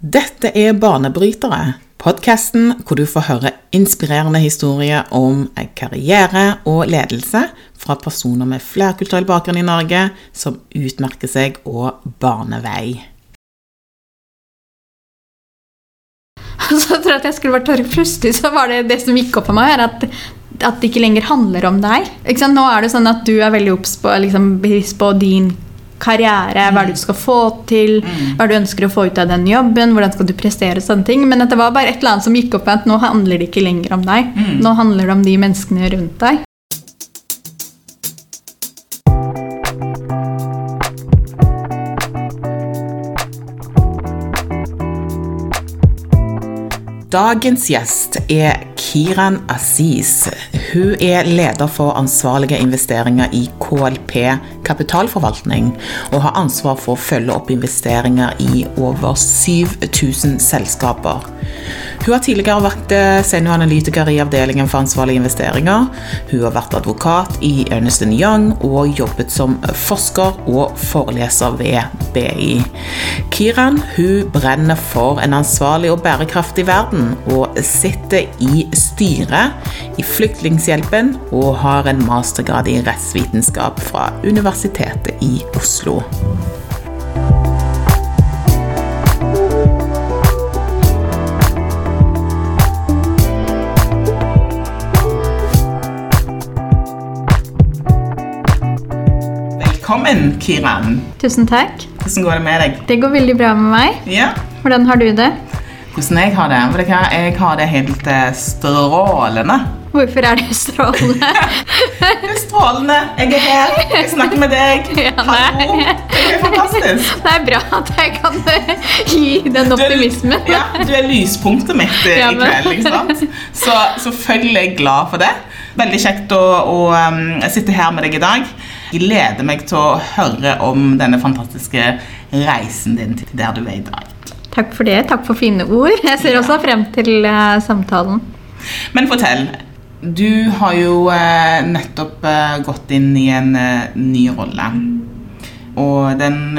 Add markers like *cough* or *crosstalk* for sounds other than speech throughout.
Dette er Banebrytere, podkasten hvor du får høre inspirerende historier om karriere og ledelse fra personer med flerkulturell bakgrunn i Norge som utmerker seg og baner vei. *laughs* Så jeg tror at jeg skulle vært tørr. Plutselig så var det det som gikk opp for meg, at, at det ikke lenger handler om deg. Nå er det sånn at du er veldig obs på, liksom, på din karriere, hva du skal få til, hva du ønsker å få ut av den jobben, hvordan skal du prestere, og sånne ting. Men at det var bare et eller annet som gikk opp at nå handler det ikke lenger om deg. Nå handler det om de menneskene rundt deg. Dagens gjest er Kiran Aziz. Hun er leder for ansvarlige investeringer i KLP kapitalforvaltning, og har ansvar for å følge opp investeringer i over 7000 selskaper. Hun har tidligere vært senioranalytiker i avdelingen for ansvarlige investeringer. Hun har vært advokat i Ernest Young og jobbet som forsker og foreleser ved BI. Kiran hun brenner for en ansvarlig og bærekraftig verden, og sitter i styret i Flyktninghjelpen og har en mastergrad i rettsvitenskap fra Universitetet i Oslo. Velkommen, Kiran. Tusen takk. Hvordan går det med deg? Det går veldig bra med meg. Ja, Hvordan har du det? Hvordan jeg har det? Jeg har det helt eh, strålende. Hvorfor er det strålende? *laughs* Det er strålende. Jeg er her. Jeg snakker med deg. *laughs* Ja. Hallo. Det er fantastisk. Det er bra at jeg kan eh, gi den Du er- optimismen. Ja, du er lyspunktet mitt Ja, i kveld. ikke sant? Så selvfølgelig er jeg glad for det. Veldig kjekt å, å um, sitte her med deg i dag. Gleder meg til å høre om denne fantastiske reisen din til der du er i dag. Takk for det. Takk for fine ord. Jeg ser også frem til uh, samtalen. Men fortell. Du har jo uh, nettopp uh, gått inn i en ny rolle. Og den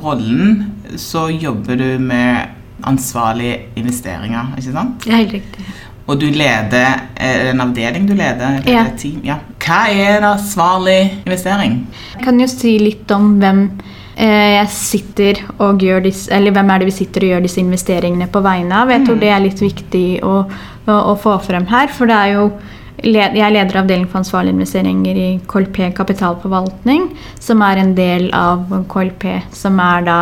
rollen så jobber du med ansvarlige investeringer, ikke sant? Det er helt riktig. Og du leder eh, en avdeling du leder? leder Ja. et team? ja. Hva er en ansvarlig investering? Jeg kan jo si litt om hvem eh, jeg sitter og gjør disse, eller hvem er det vi sitter og gjør disse investeringene på vegne av. Jeg tror det er litt viktig å, å, å få frem her. For det er jo jeg er leder av avdeling for ansvarlige investeringer i KLP kapitalforvaltning, som er en del av KLP, som er da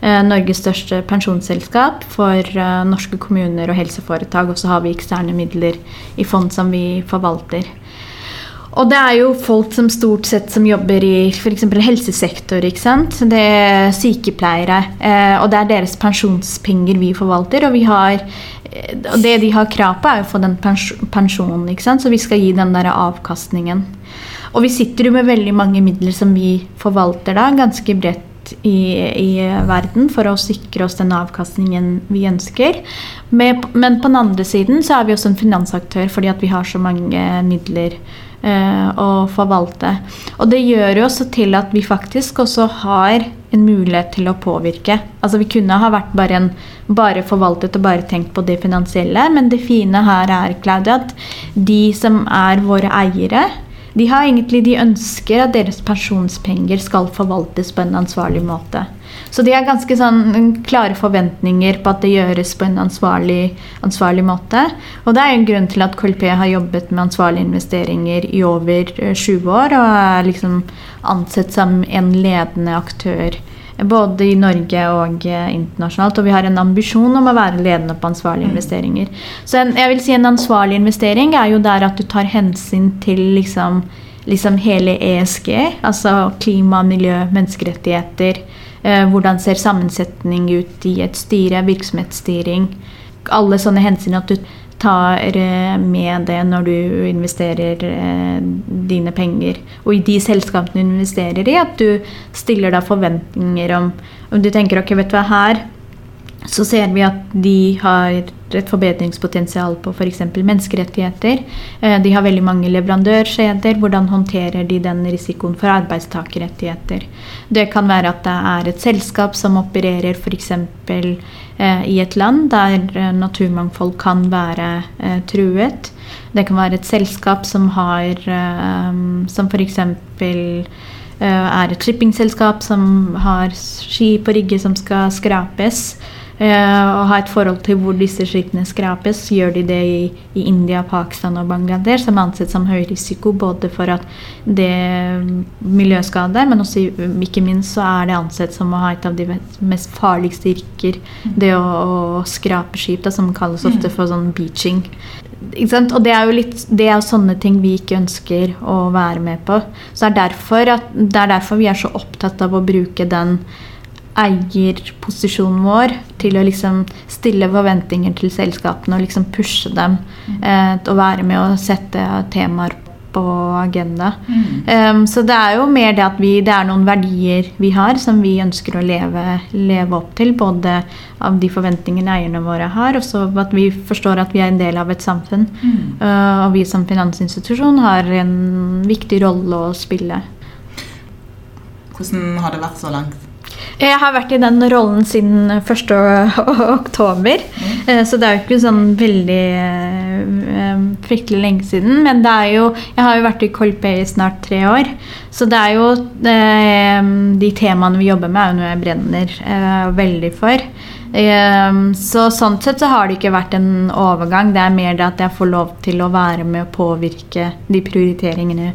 eh, Norges største pensjonsselskap for eh, norske kommuner og helseforetak. Og så har vi eksterne midler i fond som vi forvalter. Og det er jo folk som stort sett som jobber i f.eks. helsesektor. ikke sant? Det er sykepleiere. Eh, og det er deres pensjonspenger vi forvalter. Og vi har, eh, og det de har krav på, er å få den pensjonen. ikke sant? Så vi skal gi den der avkastningen. Og vi sitter jo med veldig mange midler som vi forvalter da, ganske bredt i, i verden for å sikre oss den avkastningen vi ønsker. Men på den andre siden så er vi også en finansaktør fordi at vi har så mange midler eh, å forvalte. Og det gjør jo også til at vi faktisk også har en mulighet til å påvirke. Altså Vi kunne ha vært bare, en, bare forvaltet og bare tenkt på det finansielle, men det fine her er Claudia, at de som er våre eiere, de har egentlig, de ønsker at deres pensjonspenger skal forvaltes på en ansvarlig måte. Så de har ganske sånn klare forventninger på at det gjøres på en ansvarlig, ansvarlig måte. Og det er en grunn til at KLP har jobbet med ansvarlige investeringer i over eh, 20 år og er liksom ansett som en ledende aktør både i Norge og eh, internasjonalt. Og vi har en ambisjon om å være ledende på ansvarlige investeringer. Så en, jeg vil si en ansvarlig investering er jo der at du tar hensyn til liksom, liksom hele ESG, altså klima, miljø, menneskerettigheter. Eh, hvordan ser sammensetning ut i et styre, virksomhetsstyring. Alle sånne hensyn at du tar eh, med det når du investerer eh, dine penger. Og i de selskapene du investerer i, at du stiller deg forventninger om Om du tenker ok, vet du hva, her så ser vi at de har et forbedringspotensial på f.eks. menneskerettigheter. Eh, de har veldig mange leverandørskjeder. Hvordan håndterer de den risikoen for arbeidstakerrettigheter? Det kan være at det er et selskap som opererer f.eks. Eh, i et land der eh, naturmangfold kan være truet. Det kan være et selskap som har som f.eks. er et shippingselskap som har ski på Rygge som skal skrapes. Eh, og ha et forhold til hvor disse skipene skrapes. Gjør de det i, i, India, Pakistan og Bangladesh, som er ansett som høy risiko både for at det miljøskader, men også ikke minst så er det ansett som å ha et av de mest farligste yrker. Det å, å skrape skip, da, som kalles ofte mm. for sånn beaching. Og det er jo litt, det er sånne ting vi ikke ønsker å være med på. Så det er derfor, at, det er derfor vi er så opptatt av å bruke den eierposisjonen vår til å liksom stille forventninger til selskapene og liksom pushe dem mm. eh, til å være med og sette temaer på agenda. Mm. Um, så det er jo mer det at vi, det er noen verdier vi har som vi ønsker å leve, leve opp til. Både av de forventningene eierne våre har, og så at vi forstår at vi er en del av et samfunn. Mm. Uh, og vi som finansinstitusjon har en viktig rolle å spille. Hvordan har det vært så langt? Jeg har vært i den rollen siden 1. *laughs* oktober. Mm. Så det er jo ikke sånn veldig eh, fryktelig lenge siden. Men det er jo Jeg har jo vært i Colpay i snart tre år. Så det er jo eh, De temaene vi jobber med, er jo noe jeg brenner veldig for. Så sånn sett så har det ikke vært en overgang. Det er mer det at jeg får lov til å være med å påvirke de prioriteringene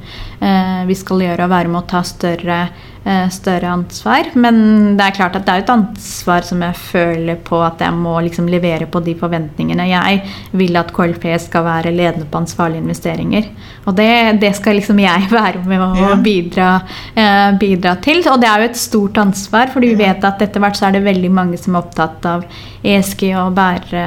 vi skal gjøre, og være med å ta større Eh, større ansvar. Men det er klart at det er et ansvar som jeg føler på at jeg må liksom levere på de forventningene. Jeg vil at KLP skal være ledende på ansvarlige investeringer. Og det, det skal liksom jeg *laughs* være med å bidra, eh, bidra, til. Og det er jo et stort ansvar, for vi vet at etter hvert så er det veldig mange som er opptatt av ESG og bære,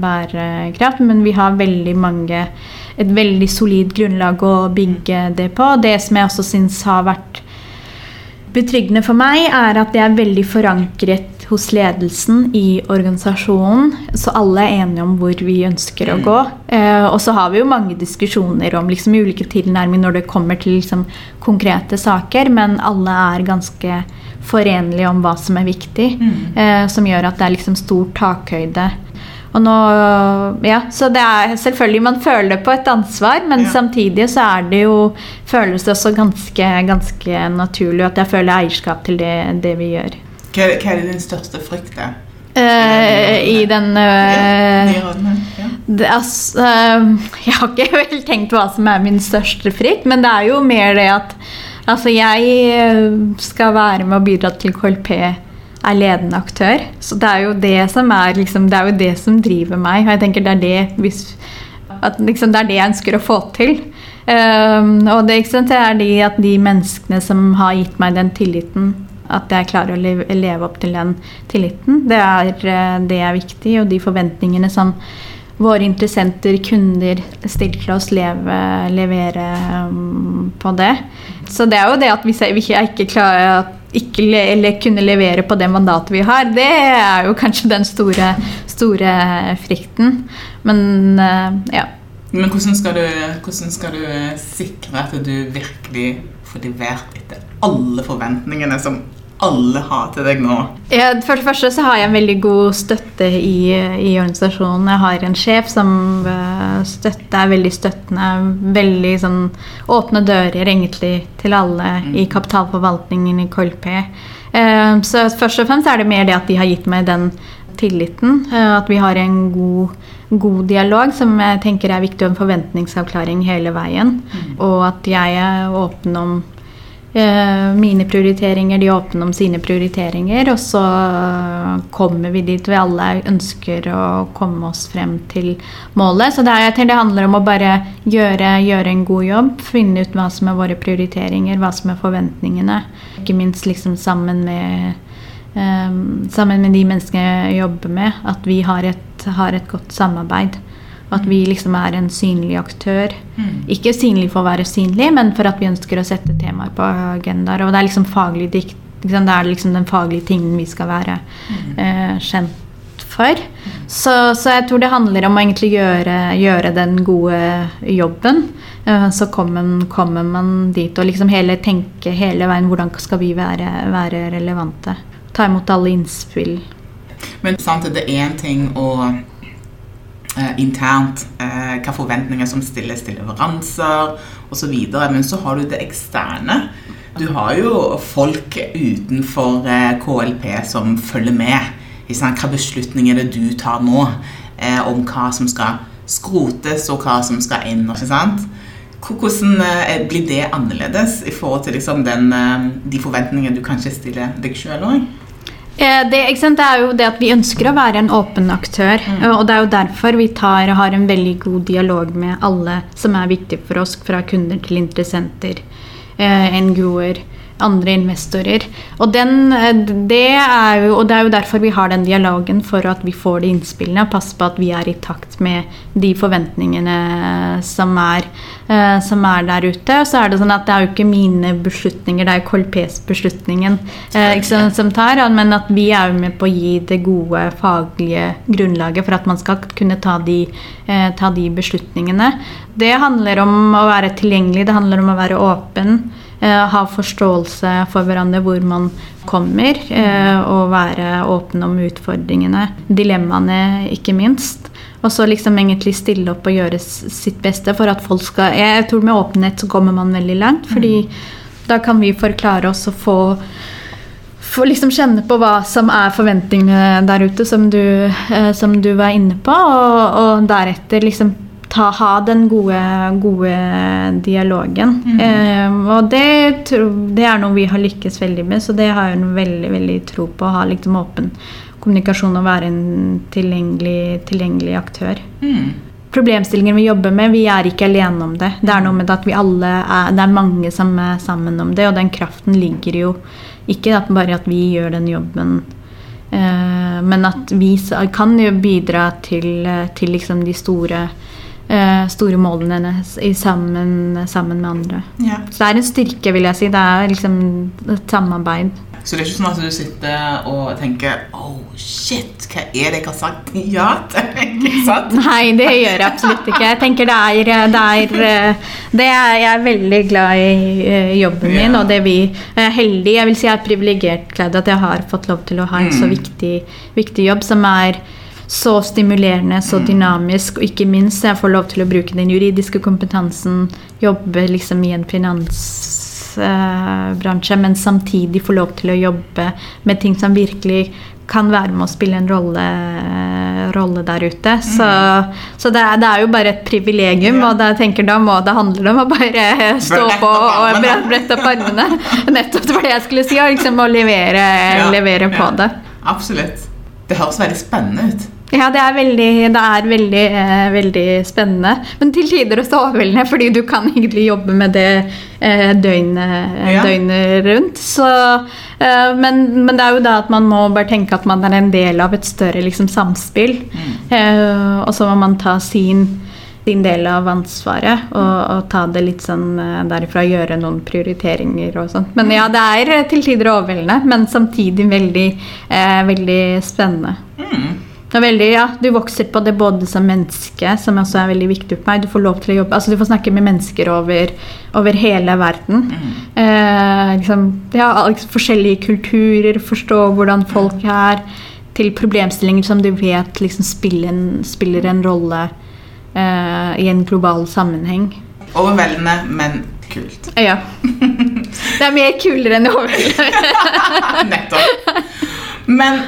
bærekraft, men vi har veldig mange et veldig solid grunnlag å bygge det på. Det som jeg også syns har vært Betryggende for meg er at det er veldig forankret hos ledelsen i organisasjonen, så alle er enige om hvor vi ønsker å mm. gå. Eh, og så har vi jo mange diskusjoner om liksom, ulike tilnærminger når det kommer til liksom, konkrete saker, men alle er ganske forenlige om hva som er viktig, mm. eh, som gjør at det er liksom stor takhøyde og nå, ja, så det er selvfølgelig Man føler på et ansvar, men ja. samtidig så er det jo føles det også ganske, ganske naturlig at jeg føler eierskap til det, det vi gjør. Hva, hva, er din største frykt? Uh, I den uh, ja, det, altså, uh, Jeg har ikke *laughs* vel tenkt hva som er min største frykt, men det er jo mer det at Altså, jeg skal være med og bidra til KLP er ledende aktør. Så det er jo det som er liksom, det er jo det som driver meg. Og jeg tenker det er det, hvis, at, liksom, det, er det jeg ønsker å få til. Um, og det, sant, det er de, at de menneskene som har gitt meg den tilliten, at jeg klarer å leve, leve opp til den tilliten, det er, eh, det er viktig. Og de forventningene som våre interessenter, kunder, stiller til oss, leve, levere um, på det. Så det er jo det at hvis jeg, hvis jeg ikke klarer at ikke le, kunne levere på det mandatet vi har, det er jo kanskje den store, store frykten. Men uh, ja. Men hvordan skal, du, hvordan skal, du, sikre at du virkelig får levert etter alle forventningene som alle har til deg nå? Jeg, for det første så har jeg en veldig god støtte i, i organisasjonen. Jeg har en sjef som støtter støtte, er veldig støttende. Veldig sånn åpne dører egentlig til alle mm. i kapitalforvaltningen i KLP. Uh, så først og fremst er det mer det at de har gitt meg den tilliten. Uh, at vi har en god, god dialog som jeg tenker er viktig, og en forventningsavklaring hele veien. Mm. Og at jeg er åpen om Eh, mine prioriteringer, de åpne om sine prioriteringer, og så kommer vi dit vi alle ønsker å komme oss frem til målet. Så det, er, det handler om å bare gjøre, gjøre, en god jobb, finne ut hva som er våre prioriteringer, hva som er forventningene. Ikke minst liksom sammen med, um, sammen med de menneskene jeg jobber med, at vi har et, har et godt samarbeid. At vi liksom er en synlig aktør. Mm. Ikke synlig for å være synlig, men for at vi ønsker å sette temaer på agendaer. Og det er liksom faglig dikt. Liksom, det er liksom den faglige tingen vi skal være mm. eh, kjent for. Så, så, jeg tror det handler om å egentlig gjøre, gjøre den gode jobben. Uh, så kommer, kommer, man dit og liksom hele tenke hele veien hvordan skal vi være, være relevante. Ta imot alle innspill. Men sant, det er én ting å internt uh, hva forventninger som stilles til leveranser osv., men så har du det eksterne. Du har jo folk utenfor KLP som følger med Hvilke beslutninger det du tar nå eh, om hva som skal skrotes, og hva som skal inn. Hvordan eh, blir det annerledes i forhold til liksom, den, eh, de forventningene du kanskje stiller deg sjøl òg? Eh, det, det, er jo det at Vi ønsker å være en åpen aktør. Mm. og Det er jo derfor vi tar, har en veldig god dialog med alle som er viktige for oss, fra kunder til interessenter, eh, NGO-er andre investorer. Og, den, det er jo, og det er jo derfor vi har den dialogen, for at vi får de innspillene. og passer på at vi er i takt med de forventningene som er, eh, som er der ute. Og så er det sånn at det er jo ikke mine beslutninger, det er jo KLPs beslutningen eh, som tar. Men at vi er jo med på å gi det gode faglige grunnlaget for at man skal kunne ta de, eh, ta de beslutningene. Det handler om å være tilgjengelig, det handler om å være åpen. Eh, ha forståelse for hverandre hvor man kommer, eh, og være åpen om utfordringene. Dilemmaene, ikke minst. Og så liksom egentlig stille opp og gjøre sitt beste for at folk skal Jeg tror med åpenhet så kommer man veldig langt, fordi mm. da kan vi forklare oss og få få liksom kjenne på hva som er forventningene der ute, som du, eh, som du var inne på, og, og deretter liksom ta, ha den gode, gode dialogen. Mm. Eh, og det, det, er noe vi har lykkes veldig med, så det har jeg en veldig, veldig tro på. Å ha liksom åpen kommunikasjon og være en tilgjengelig, tilgjengelig aktør. Mm. Problemstillingen vi jobber med, vi er ikke alene om det. Det er noe med at vi alle er, det er mange som er sammen om det, og den kraften ligger jo ikke at bare at vi gjør den jobben. Eh, men at vi kan jo bidra til, til liksom de store store målene hennes sammen, sammen, med andre. Ja. Så det er en styrke, vil jeg si. Det er liksom et samarbeid. Så det er ikke sånn at du sitter og tenker Oh shit, hva er det jeg har sagt *laughs* ja til? *laughs* Nei, det gjør jeg absolutt ikke. Jeg tenker det er, det er, det er Jeg er veldig glad i eh, jobben min, yeah. og det vi er heldig Jeg vil si jeg er privilegert, glad at jeg har fått lov til å ha en mm. så viktig, viktig jobb som er så stimulerende, så mm. dynamisk, og ikke minst jeg får lov til å bruke den juridiske kompetansen, jobbe liksom i en finansbransje, men samtidig få lov til å jobbe med ting som virkelig kan være med å spille en rolle, rolle der ute. Så, mm. så det, er, det, er, jo bare et privilegium, ja. og da, tenker, da må det handle om å bare stå på og brette opp armene. *laughs* Nettopp det var det jeg skulle si, og liksom å levere, ja. levere på det. Absolutt. Det høres veldig spennende ut. Ja, det er veldig, det er veldig, eh, veldig spennende. Men til tider også overveldende, fordi du kan egentlig jobbe med det eh, døgnet, ja. døgnet, rundt. Så, eh, men, men, det er jo da at man må bare tenke at man er en del av et større liksom, samspill. Mm. Eh, og så må man ta sin, sin del av ansvaret og, og, ta det litt sånn eh, derifra. Gjøre noen prioriteringer og sånn. Men ja, det er til tider overveldende, men samtidig veldig, eh, veldig spennende. Mm. Veldig, ja. Du vokser på det både som menneske, som også er veldig viktig for meg. Du får lov til å jobbe, altså du får snakke med mennesker over, over hele verden. Mm. Eh, liksom, ja, liksom, forskjellige kulturer, forstå hvordan folk er. Til problemstillinger som du vet liksom spiller, en, spiller en rolle eh, i en global sammenheng. Overveldende, men kult. Ja. *laughs* Det er mer kulere enn overveldende. *laughs* Nettopp. Men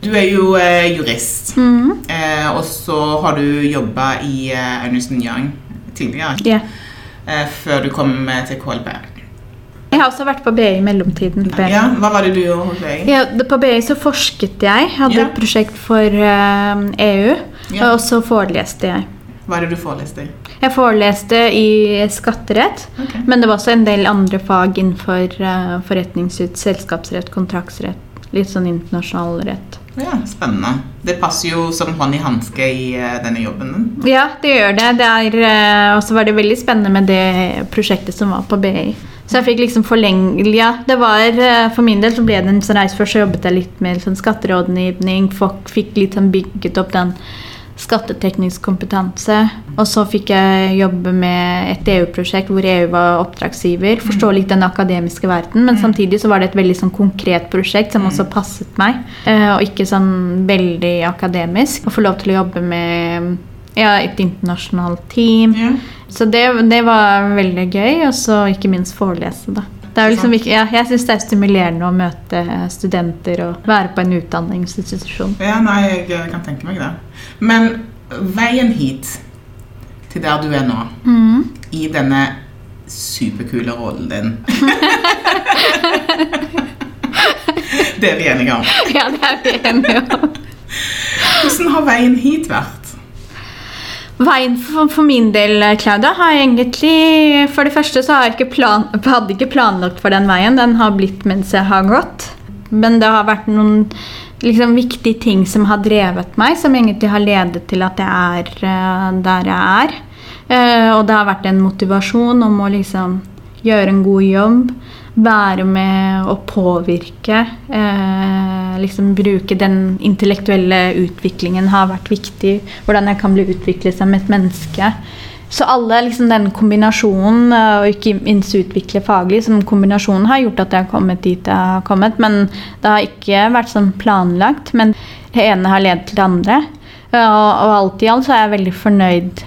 du er jo eh, jurist, mm. eh, og så har du jobba i eh, Anderson Young tidligere. Yeah. før du kom eh, til KLB. Jeg har også vært på BI i mellomtiden. Ja, hva var det du gjorde hos BI? Ja, på BI så forsket jeg. Hadde ja. et prosjekt for uh, EU. Ja. Og så foreleste jeg. Hva er det du foreleste i? Jeg foreleste i skatterett. Okay. Men det var også en del andre fag innenfor uh, forretningsut, selskapsrett, kontraktsrett. Litt sånn internasjonal rett. Ja, Spennende. Det passer jo som hånd i hanske i uh, denne jobben. Ja, det gjør det. det er, uh, også var det veldig spennende med det prosjektet som var på BI. Så jeg fikk liksom forlenge Ja, det var eh, For min del så ble det en sånn reise. Først så jobbet jeg litt med sånn skatterådgivning. Fikk litt sånn bygget opp den skatteteknisk kompetanse. Og så fikk jeg jobbe med et EU-prosjekt hvor EU var oppdragsgiver. Forstå litt den akademiske verden, men samtidig så var det et veldig sånn konkret prosjekt som også passet meg. eh, Og ikke sånn veldig akademisk. Å få lov til å jobbe med ja, et internasjonalt team. Ja. Så det, det var veldig gøy. Og så ikke minst forelese, da. Det er liksom ikke, ja, jeg syns det er stimulerende å møte studenter og være på en utdanningsinstitusjon. Ja, nei, jeg kan tenke meg det. Men veien hit, til der du er nå, Mm. i denne superkule rollen din *laughs* Det er vi enige om. Ja, det er vi enige om. Hvordan har veien hit vært? Veien for, for min del, Claudia, har jeg egentlig For det første så jeg plan, hadde ikke planlagt for den veien. Den har blitt mens jeg har gått. Men det har vært noen liksom, viktige ting som har drevet meg, som egentlig har ledet til at jeg er eh, der jeg er. Eh, og det har vært en motivasjon om å liksom gjøre en god jobb. Være med å påvirke. Eh, liksom bruke den intellektuelle utviklingen har vært viktig. Hvordan jeg kan bli utviklet som et menneske. Så alle liksom den kombinasjonen, eh, og ikke minst utvikle faglig, som kombinasjonen har gjort at jeg har kommet dit jeg har kommet. Men det har ikke vært sånn planlagt. Men det ene har ledet til det andre. Eh, Og, og alt i alt så er jeg veldig fornøyd.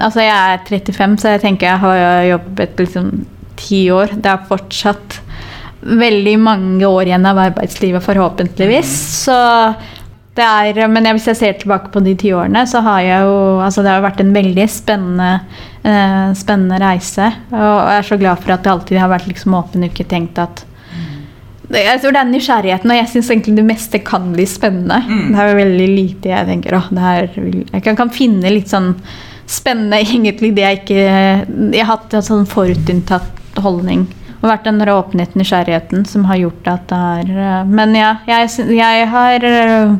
Altså jeg er 35, så jeg tenker jeg har jobbet liksom ti år. Det er fortsatt veldig mange år igjen av arbeidslivet, forhåpentligvis. Så det er, men hvis jeg ser tilbake på de ti årene, så har jeg jo altså Det har vært en veldig spennende, eh, spennende reise. Og jeg er så glad for at det alltid har vært liksom åpen uke. tenkt at jeg tror det er nysgjerrigheten, og jeg syns egentlig det meste kan bli spennende. Mm. Det er jo veldig lite jeg tenker åh, det her vil Jeg kan, kan finne litt sånn spennende *laughs* egentlig det jeg ikke Jeg har hatt en sånn forutinntatt holdning. Og vært den åpenheten, nysgjerrigheten, som har gjort at det er eh, Men ja, jeg, jeg har eh,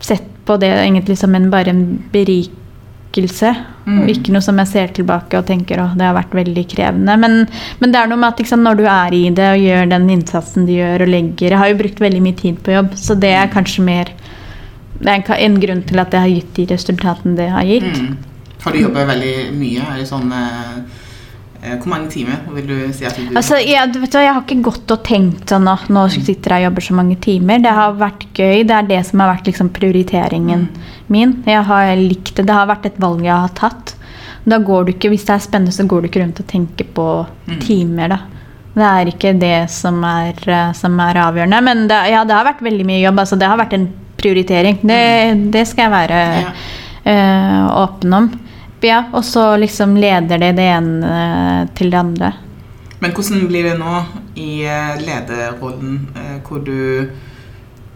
sett på det egentlig som en, bare en berikelse. Mm. Og ikke noe som jeg ser tilbake og tenker at det har vært veldig krevende. Men, men det er noe med at liksom, når du er i det og gjør den innsatsen du gjør og legger Jeg har jo brukt veldig mye tid på jobb, så det er kanskje mer det er en, en grunn til at det har gitt de resultatene det har gitt. Mm. Har du jobbet veldig mye? Er det sånn eh, eh, Hvor mange timer vil du si at du Altså, jeg, du vet hva, jeg har ikke gått og tenkt sånn at nå sitter jeg og jobber så mange timer. Det har vært gøy. Det er det som har vært liksom prioriteringen min. Jeg har likt det. Det har vært et valg jeg har tatt. Da går du ikke, Hvis det er spennende, så går du ikke rundt og tenker på Mm. timer. da. Det er ikke det som er, eh, som er avgjørende. Men det, ja, det har vært veldig mye jobb. altså Det har vært en prioritering. Det, det skal jeg være Ja. øh, åpen om. Ja, og så liksom leder det det ene til det andre. Men hvordan blir det nå i eh, lederrollen, eh, hvor du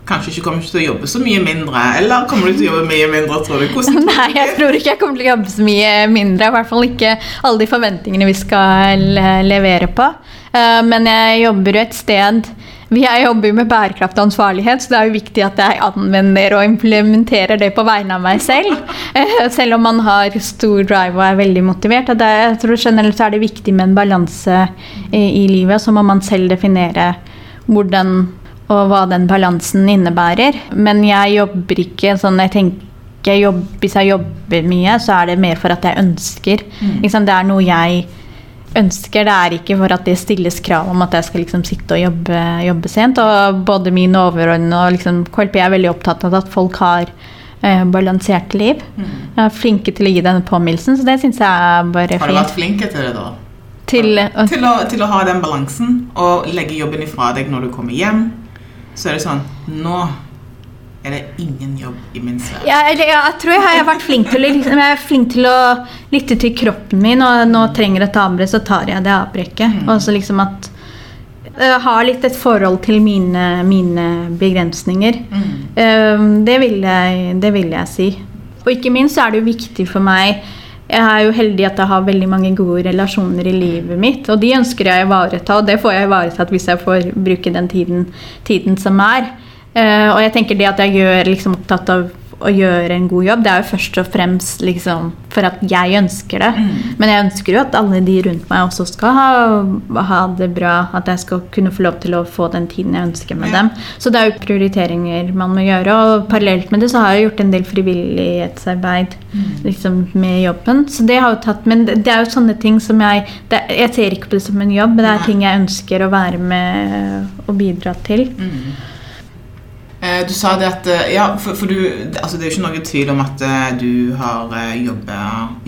kanskje ikke kommer til å jobbe så mye mindre? Eller kommer du til å jobbe mye mindre, tror du? Hvordan *laughs* Nei, jeg tror ikke jeg kommer til å jobbe så mye mindre. I hvert fall ikke alle de forventningene vi skal levere på. Eh, Men jeg jobber jo et sted jeg jobber jo med bærekraft og ansvarlighet, så det er jo viktig at jeg anvender og implementerer det på vegne av meg selv. Eh, Selv om man har stor drive og er veldig motivert. Det, jeg tror generelt så er det viktig med en balanse i, i livet. Så må man selv definere hvordan og hva den balansen innebærer. Men jeg jobber ikke sånn jeg tenker jeg jobber, Hvis jeg jobber mye, så er det mer for at jeg ønsker. Liksom, det er noe jeg ønsker. Det er ikke for at det stilles krav om at jeg skal liksom sitte og jobbe, jobbe sent. Og både min overordnede og liksom, KLP er veldig opptatt av at folk har eh, balanserte liv. Jeg er flinke til å gi denne påminnelsen, så det syns jeg er bare Har du vært flinke til det, da? Til, Til å, til å ha den balansen og legge jobben ifra deg når du kommer hjem. Så er det sånn Nå er det ingen jobb i min sfære. Ja, eller, ja, jeg tror jeg har vært flink til, liksom, jeg er flink til å lytte til kroppen min. Og nå trenger jeg et avbrekk, så tar jeg det avbrekket. Og så liksom at jeg har litt et forhold til mine, mine begrensninger. Mm. Eh, Det vil, jeg, det vil jeg si. Og ikke minst er det jo viktig for meg Jeg er jo heldig at jeg har veldig mange gode relasjoner i livet mitt, og de ønsker jeg å ivareta, og det får jeg ivaretatt hvis jeg får bruke den tiden, tiden som er. Eh, og jeg tenker det at jeg gjør liksom opptatt av å gjøre en god jobb. Det er jo først og fremst liksom, for at jeg ønsker det. Mm. Men jeg ønsker jo at alle de rundt meg også skal ha, ha det bra. At jeg skal kunne få lov til å få den tiden jeg ønsker med dem. Så det er jo prioriteringer man må gjøre. Og parallelt med det så har jeg gjort en del frivillighetsarbeid liksom, med jobben. Så det har jo tatt, Men det er jo sånne ting som jeg det, Jeg ser ikke på det som en jobb, men det er ting jeg ønsker å være med og bidra til. Eh, Du sa det at eh, Ja, for, for du altså Det er jo ikke noe tvil om at eh, du har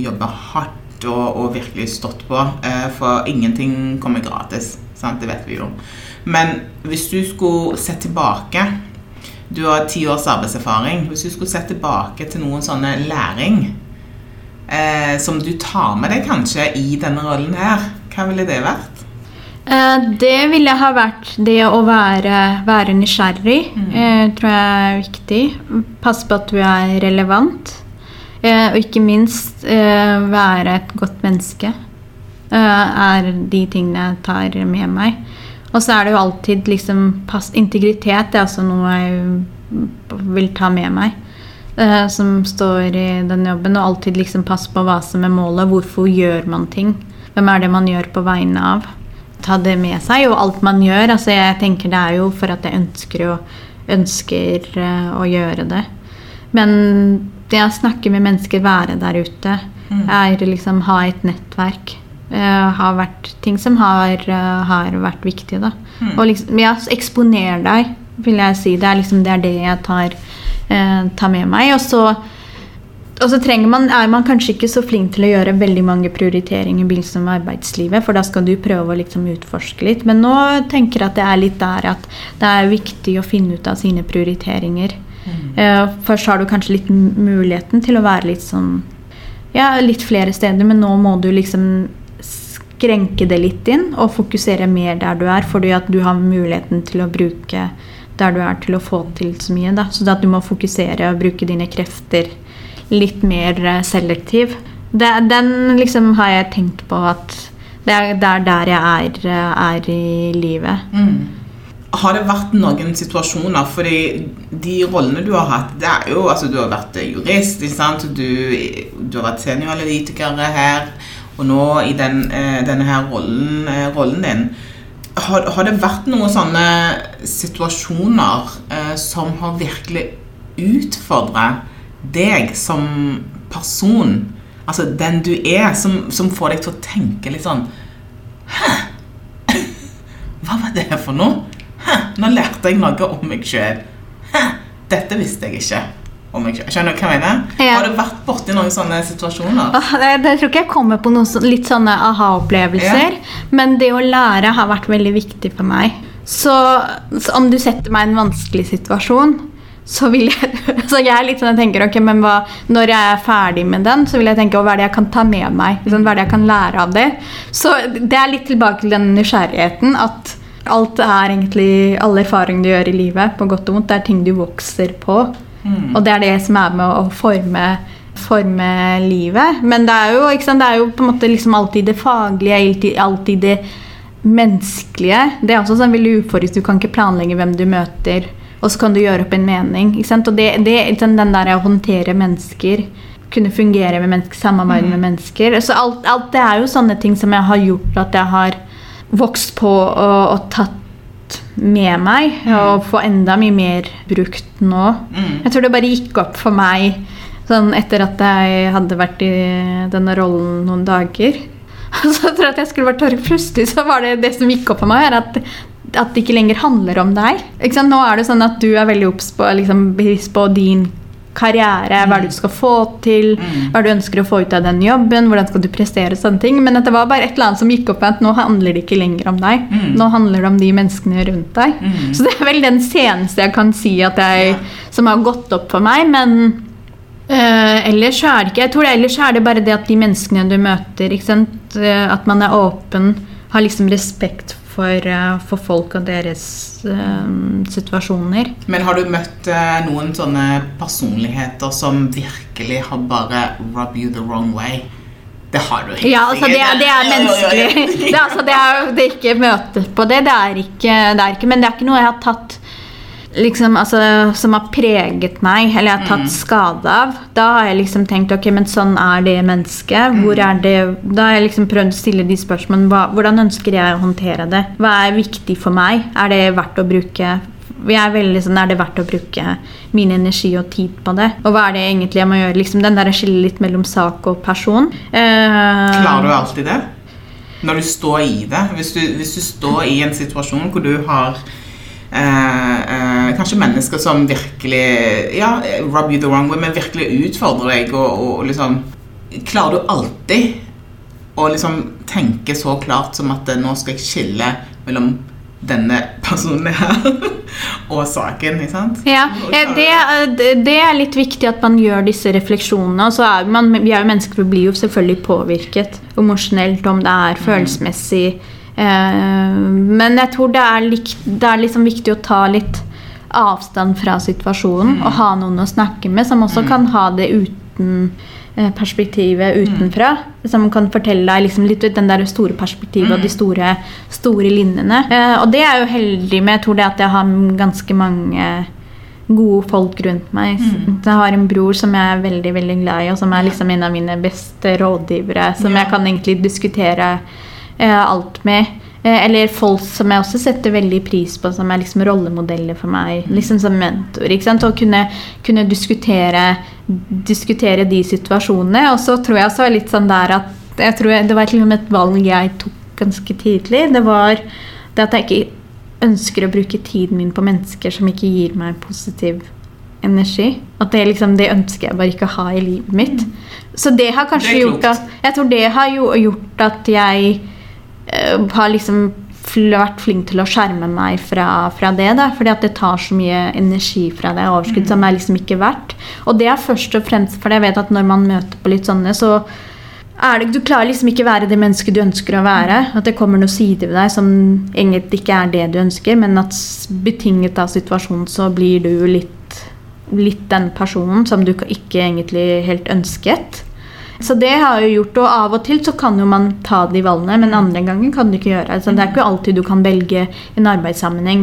jobba hardt og, og virkelig stått på. eh, For ingenting kommer gratis. Sant? Det vet vi jo. Men hvis du skulle sett tilbake Du har ti års arbeidserfaring. Hvis du skulle sett tilbake til noen sånne læring eh, som du tar med deg kanskje i denne rollen her, hva ville det vært? Eh, Det ville ha vært det å være, være nysgjerrig, Mm. tror jeg er viktig. Passe på at du er relevant. Eh, og ikke minst eh, være et godt menneske. Eh, er de tingene jeg tar med meg. Og så er det jo alltid liksom pass, Integritet er også noe jeg vil ta med meg. eh, som står i den jobben. Og alltid liksom passe på hva som er målet. Hvorfor gjør man ting? Hvem er det man gjør på vegne av? Ta det med seg. Og alt man gjør. altså jeg tenker Det er jo for at jeg ønsker å, ønsker, eh, å gjøre det. Men det å snakke med mennesker, være der ute, er liksom ha et nettverk. Uh, har vært ting som har, uh, har vært viktige, da. Og liksom, ja, eksponer deg, vil jeg si. Det er liksom det, er det jeg tar, uh, tar med meg. Og så og så man, er man kanskje ikke så flink til å gjøre veldig mange prioriteringer i begynnelsen av arbeidslivet, for da skal du prøve å liksom utforske litt. Men nå tenker jeg at det er litt der at det er viktig å finne ut av sine prioriteringer. Eh, først har du kanskje litt muligheten til å være litt sånn Ja, litt flere steder, men nå må du liksom skrenke det litt inn og fokusere mer der du er, fordi at du har muligheten til å bruke der du er til å få til så mye. Da. Så at du må fokusere og bruke dine krefter litt mer eh, selektiv. Det, den liksom har jeg tenkt på at det er, det er der jeg er, eh, er i livet. Har det vært noen situasjoner Fordi de rollene du har hatt det er jo, altså Du har vært jurist, ikke sant? Du, du har vært senioranalytiker her, og nå i den, eh, denne her rollen, eh, rollen din. Har, har det vært noen sånne situasjoner eh, som har virkelig utfordret deg som person? Altså den du er, som, som får deg til å tenke litt sånn Hæ? *laughs* Hva var det for noe? Hæ? Nå lærte jeg noe om meg sjøl. Dette visste jeg ikke om meg selv. Skjønner du hva jeg mener? Ja. Har du vært borti noen sånne situasjoner? Oh, det, det tror ikke jeg kommer på noen så- litt sånne aha-opplevelser. Men det å lære har vært veldig viktig for meg. Så, så om du setter meg i en vanskelig situasjon, så vil jeg *laughs* Så jeg er litt sånn jeg tenker, ok, men hva, Når jeg er ferdig med den, så vil jeg tenke hva er det jeg kan ta med meg? Liksom, hva er det jeg kan lære av det? Så det er litt tilbake til den nysgjerrigheten. At alt er egentlig Alle erfaringer du gjør i livet, på godt og vondt, det er ting du vokser på. Og det er det som er med å forme forme livet. Men det er jo, sant, det er jo på en måte liksom alltid det faglige, alltid, alltid det menneskelige. Det er også sånn veldig uforutsigelig. Du kan ikke planlegge hvem du møter, og så kan du gjøre opp en mening. Og det, det, den der å håndtere mennesker, kunne fungere med mennesker, samarbeide med mennesker. Så alt, alt det er jo sånne ting som jeg har gjort at jeg har vokst på og, og tatt med meg, og få enda mye mer brukt nå. Jeg tror det bare gikk opp for meg sånn etter at jeg hadde vært i denne rollen noen dager. *laughs* Så jeg at jeg skulle vært tørr. Plutselig så var det det som gikk opp for meg, at, at det ikke lenger handler om deg. Nå er det sånn at du er veldig obs på, liksom, på din karriere, hva er det du skal få til, hva er det du ønsker å få ut av den jobben, hvordan skal du prestere, sånne ting. Men at det var bare et eller annet som gikk opp med at nå handler det ikke lenger om deg. Nå handler det om de menneskene rundt deg. Så det er vel den seneste jeg kan si at jeg, som har gått opp for meg. Men eh, ellers så er det ikke Jeg tror det, ellers er det bare det at de menneskene du møter? Eh, at man er åpen, har liksom respekt for, eh, for folk og deres eh, situasjoner. Men har du møtt uh, noen sånne personligheter som virkelig har bare rub you the wrong way? Det har du Ja, altså det er, det er menneskelig. *laughs* Det, altså, det er det er ikke møte på det. Det er ikke, det er ikke Men det er ikke noe jeg har tatt liksom, altså, som har preget meg, eller jeg har tatt skade av, da har jeg liksom tenkt ok, men sånn er det mennesket. Hvor er det, da har jeg liksom prøvd å stille de spørsmålene. Hva, hvordan ønsker jeg å håndtere det? Hva er viktig for meg? Er det verdt å bruke jeg er veldig sånn, Er det verdt å bruke min energi og tid på det? Og hva er det egentlig jeg må gjøre? Liksom, den der skiller litt mellom sak og person. Uh, Klarer du alltid det? Når du står i det? Hvis du, hvis du står i en situasjon hvor du har eh, eh, kanskje mennesker som virkelig Ja, rub you the wrong way, men virkelig utfordrer deg og, og liksom Klarer du alltid å liksom tenke så klart som at eh, nå skal jeg skille mellom denne personen her *laughs* og saken, ikke sant? Ja, det, det- det er litt viktig at man gjør disse refleksjonene. Og så er man, vi er jo mennesker, vi blir jo selvfølgelig påvirket emosjonelt, om det er følelsesmessig. Eh, men jeg tror det er, det er liksom viktig å ta litt avstand fra situasjonen og ha noen å snakke med som også kan ha det uten eh, perspektivet utenfra. Som kan fortelle deg liksom litt ut den der store perspektivet og de store, store linjene. Eh, og det er jeg jo heldig med. Jeg tror det at jeg har ganske mange gode folk rundt meg. Jeg har en bror som jeg er veldig veldig glad i, og som er liksom en av mine beste rådgivere. Som Ja. jeg kan egentlig diskutere alt med. Eh, eller folk som jeg også setter veldig pris på, som er liksom rollemodeller for meg. Liksom som mentor. ikke sant? Å kunne, kunne diskutere, diskutere de situasjonene. Og så tror jeg også litt sånn der at jeg tror Det var liksom et valg jeg tok ganske tidlig. Det var det at jeg ikke ønsker å bruke tiden min på mennesker som ikke gir meg positiv energi. At det, liksom, det ønsker jeg bare ikke å ha i livet mitt. Så det har kanskje Det gjort at Jeg tror det har jo gjort at jeg eh, har liksom vært flink til å skjerme meg fra, fra det. Da, fordi at det tar så mye energi fra det overskudd som er liksom ikke verdt. Og det er først og fremst fordi jeg vet at når man møter på litt sånne, så er det, du klarer liksom ikke være det mennesket du ønsker å være. At det kommer noen sider ved deg som egentlig ikke er det du ønsker, men at betinget av situasjonen så blir du litt, litt den personen som du ikke egentlig helt ønsket. Så det har jo gjort, og av og til så kan jo man ta de valgene, men andre ganger kan du ikke gjøre det. Så det er ikke alltid du kan velge en arbeidssammenheng.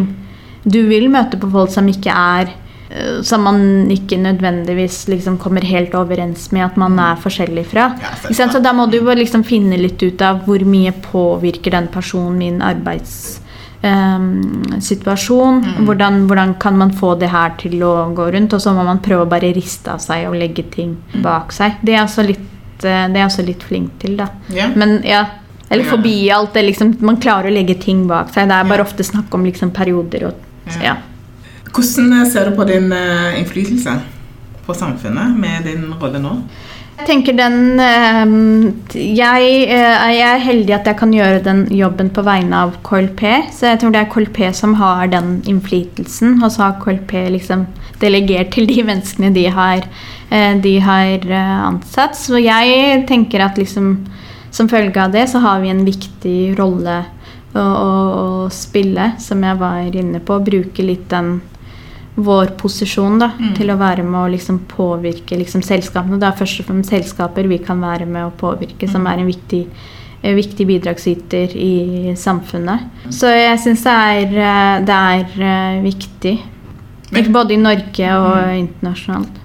Du vil møte på folk som ikke er eh, som man ikke nødvendigvis liksom kommer helt overens med at man er forskjellig fra. Ja, Så da må du liksom finne litt ut av hvor mye påvirker den personen min arbeidssituasjon. Hvordan, hvordan kan man få det her til å gå rundt? Og så må man prøve å bare riste av seg og legge ting bak seg. Det er altså litt, eh, det er jeg også litt flink til, da. Yeah. Men ja, eller forbi alt det liksom, Man klarer å legge ting bak seg. Det er bare ofte snakk om liksom perioder og ja. Hvordan ser du på din eh, innflytelse på samfunnet med din rolle nå? Jeg tenker den eh, jeg, eh, jeg er heldig at jeg kan gjøre den jobben på vegne av KLP. Så jeg tror det er KLP som har den innflytelsen. Og så har KLP liksom delegert til de menneskene de har, eh, de har eh, ansatt. Så jeg tenker at liksom som følge av det så har vi en viktig rolle å, å, å spille, som jeg var inne på. Bruke litt den vår posisjon da, til å være med å liksom påvirke liksom selskapene. Det er først og fremst selskaper vi kan være med å påvirke, som er en viktig, en viktig bidragsyter i samfunnet. Så jeg syns det eh, det er eh, viktig. Men- Både i Norge og internasjonalt.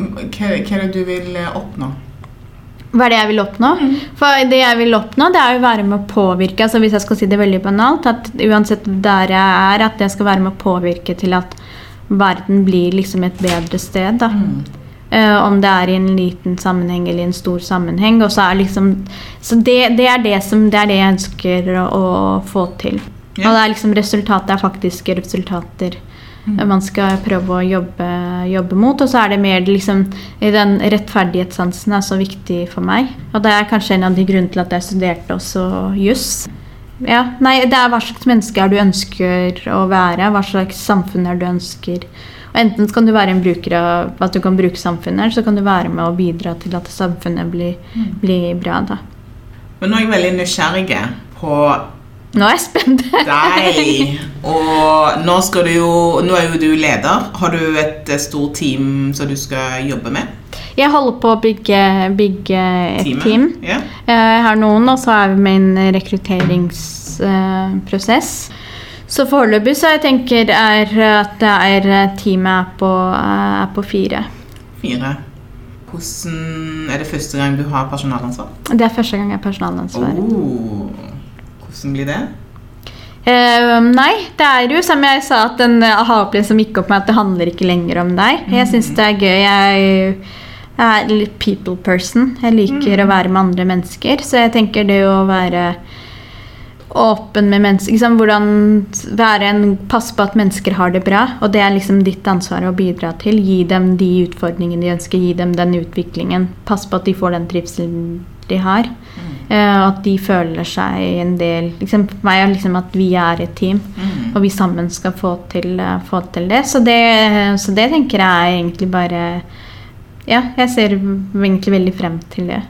Hva, er det du vil eh, oppnå? Hva er det jeg vil oppnå? For det jeg vil oppnå, det er å være med å påvirke. altså Hvis jeg skal si det veldig banalt, at uansett der jeg er, at jeg skal være med å påvirke til at verden blir liksom et bedre sted. da. Eh, om det er i en liten sammenheng eller i en stor sammenheng. Og så er liksom, så det, det, er det, som, det er det jeg ønsker å, å få til. Yeah. Og det er liksom resultatet er faktiske resultater man skal prøve å jobbe, jobbe mot. Og så er det mer liksom Den rettferdighetssansen er så viktig for meg. Og det er kanskje en av de grunnene til at jeg studerte også juss. Ja, nei, det er hva slags menneske er du ønsker å være, hva slags samfunn er du ønsker. Og enten kan du være en bruker av at du kan bruke samfunnet, eller så kan du være med å bidra til at samfunnet blir, blir bra. da. Men nå er jeg veldig nysgjerrig på Nå er jeg spent. deg. Og nå, jo, nå er jo du leder. Har du et eh, stort team som du skal jobbe med? Jeg holder på å bygge, bygge et Teamet? team. Yeah. Jeg har noen, og så er vi med i en rekrutteringsprosess. Så foreløpig så jeg tenker er at det er eh, teamet er på, er på fire. Fire. Hvordan Er det første gang du har personalansvar? Det er første gang jeg har personalansvar. Oh. Hvordan blir det? Uh, nei, det er jo som jeg sa, at den aha-opplevelsen gikk opp med at det handler ikke lenger om deg. Jeg syns det er gøy. Jeg, er litt people person. Jeg liker å være med andre mennesker. Så jeg tenker det å være åpen med mennesker liksom, Hvordan være en, Passe på at mennesker har det bra. Og det er liksom ditt ansvar å bidra til. Gi dem de utfordringene de ønsker. Gi dem den utviklingen. Passe på at de får den trivselen de har. Eh, og at de føler seg en del liksom, For meg er liksom at vi er et team, Mm. og vi sammen skal få til, eh, få til det. Så, det. så det tenker jeg egentlig bare Ja, jeg ser egentlig veldig frem til det.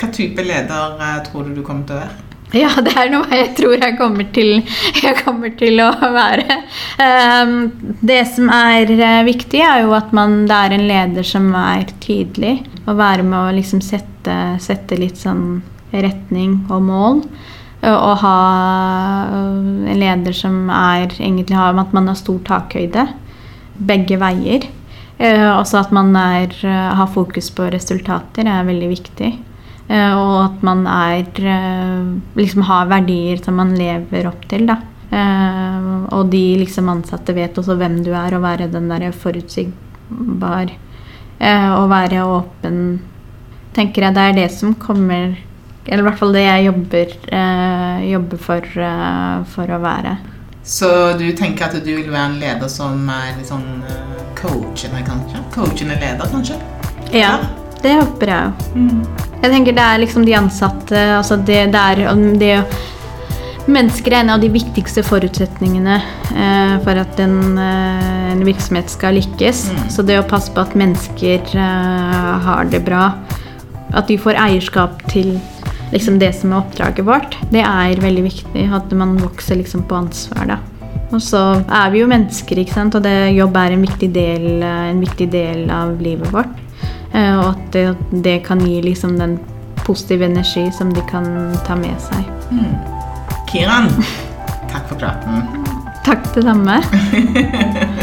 Hva type leder eh, tror du du kommer til å være? Ja, det er noe jeg tror jeg kommer til, jeg kommer til å være. Ehm, det som er eh, viktig, er jo at man, det er en leder som er tydelig. Og være med å liksom sette, sette litt sånn retning og mål. Og og ha en leder som er egentlig har at man har stor takhøyde. Begge veier. Eh, Også at man er, eh, har fokus på resultater er veldig viktig. Eh, Og at man er eh, liksom har verdier som man lever opp til. Da. Eh, Og de liksom ansatte vet også hvem du er, og være den der forutsigbar. eh, Og være åpen. Tenker jeg det er det som kommer Eller i hvert fall det jeg jobber, eh, jobber for, eh, for å være. Så du tenker at du vil være en leder som er litt sånn eh, coachende, kanskje? Coachende leder, kanskje? Ja, det håper jeg jo. Jeg tenker det er liksom de ansatte altså det, det er det Mennesker er en av de viktigste forutsetningene eh, for at en, eh, en virksomhet skal lykkes. Mm. Så det å passe på at mennesker eh, har det bra, at de får eierskap til liksom det som er oppdraget vårt, det er veldig viktig. At man vokser liksom på ansvar. da. Og så er vi jo mennesker, ikke sant? og det, jobb er en viktig del, en viktig del av livet vårt. Eh, Og at det, det kan gi liksom den positive energi som de kan ta med seg. Kiran, takk for praten. Takk det samme. *laughs*